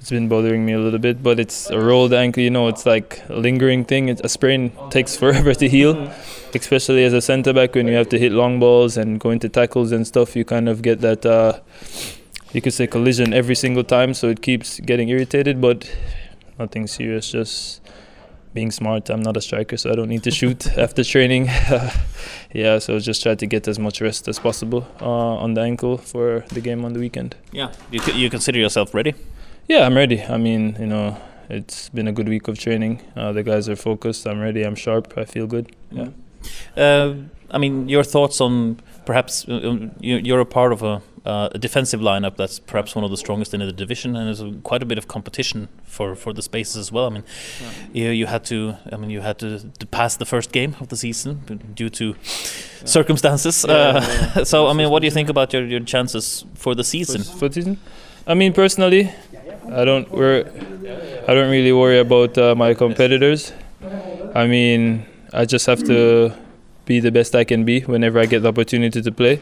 it's been bothering me a little bit, but it's a rolled ankle. You know, it's like a lingering thing. It's, a sprain takes forever to heal, especially as a centre back when you have to hit long balls and go into tackles and stuff. You kind of get that. Uh, you could say collision every single time, so it keeps getting irritated, but nothing serious. Just being smart. I'm not a striker, so I don't need to shoot after training. yeah, so just try to get as much rest as possible uh, on the ankle for the game on the weekend. Yeah, you you consider yourself ready? Yeah, I'm ready. I mean, you know, it's been a good week of training. Uh, the guys are focused. I'm ready. I'm sharp. I feel good. Yeah. Uh, I mean, your thoughts on perhaps uh, um, you're a part of a uh, a defensive lineup that's perhaps one of the strongest in the division, and there's a, quite a bit of competition for, for the spaces as well. I mean, yeah. you, you had to, I mean, you had to, to pass the first game of the season due to yeah. circumstances. Yeah, uh, so, I mean, what do you think about your, your chances for the season? For, for season, I mean, personally, I don't, we're, I don't really worry about uh, my competitors. I mean, I just have to be the best I can be whenever I get the opportunity to play.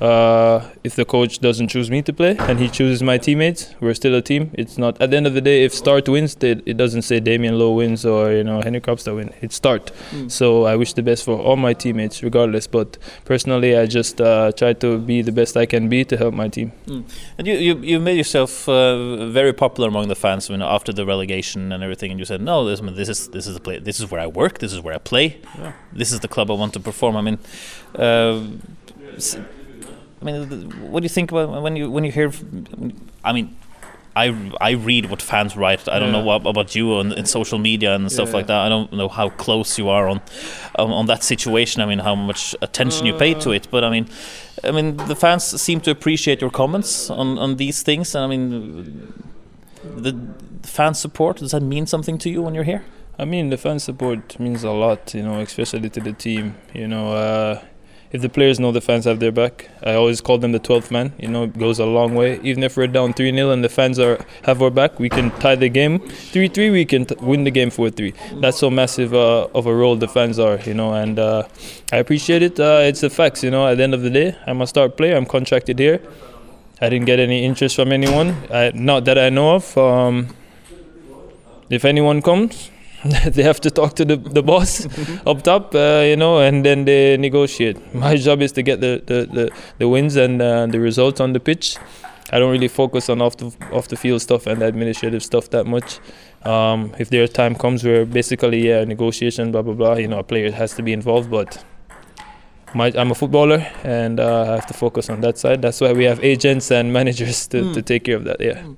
Uh, if the coach doesn't choose me to play and he chooses my teammates, we're still a team. It's not at the end of the day. If Start wins, it doesn't say Damion Lowe wins or you know Henrik Robstad win. It's Start. Mm. So I wish the best for all my teammates, regardless. But personally, I just uh, try to be the best I can be to help my team. Mm. And you, you you made yourself uh, very popular among the fans. You know, after the relegation and everything, and you said, "No, this, this is this is the play. This is where I work. This is where I play. Yeah. This is the club I want to perform." I mean uh, I mean, what do you think about when you when you hear? I mean, I, I read what fans write. I don't know what about you on in social media and stuff yeah, like that. I don't know how close you are on, on, on that situation. I mean, how much attention uh, you pay to it. But I mean, I mean, the fans seem to appreciate your comments on, on these things. And I mean, the fan support does that mean something to you when you're here? I mean, the fan support means a lot. You know, especially to the team. You know. Uh, if the players know the fans have their back, I always call them the 12th man. You know, it goes a long way. Even if we're down 3 0 and the fans are have our back, we can tie the game 3 3, we can t- win the game 4 3. That's so massive uh, of a role the fans are, you know, and uh, I appreciate it. Uh, it's the facts, you know, at the end of the day, I'm a star player, I'm contracted here. I didn't get any interest from anyone, I, not that I know of. Um, if anyone comes, they have to talk to the, the boss up top, uh, you know, and then they negotiate. My job is to get the, the, the, the wins and uh, the results on the pitch. I don't really focus on off the off the field stuff and the administrative stuff that much. Um, if their time comes where basically yeah negotiation blah blah blah, you know, a player has to be involved, but. My, I'm a footballer and uh, I have to focus on that side. That's why we have agents and managers to, mm. to take care of that. Yeah. Mm.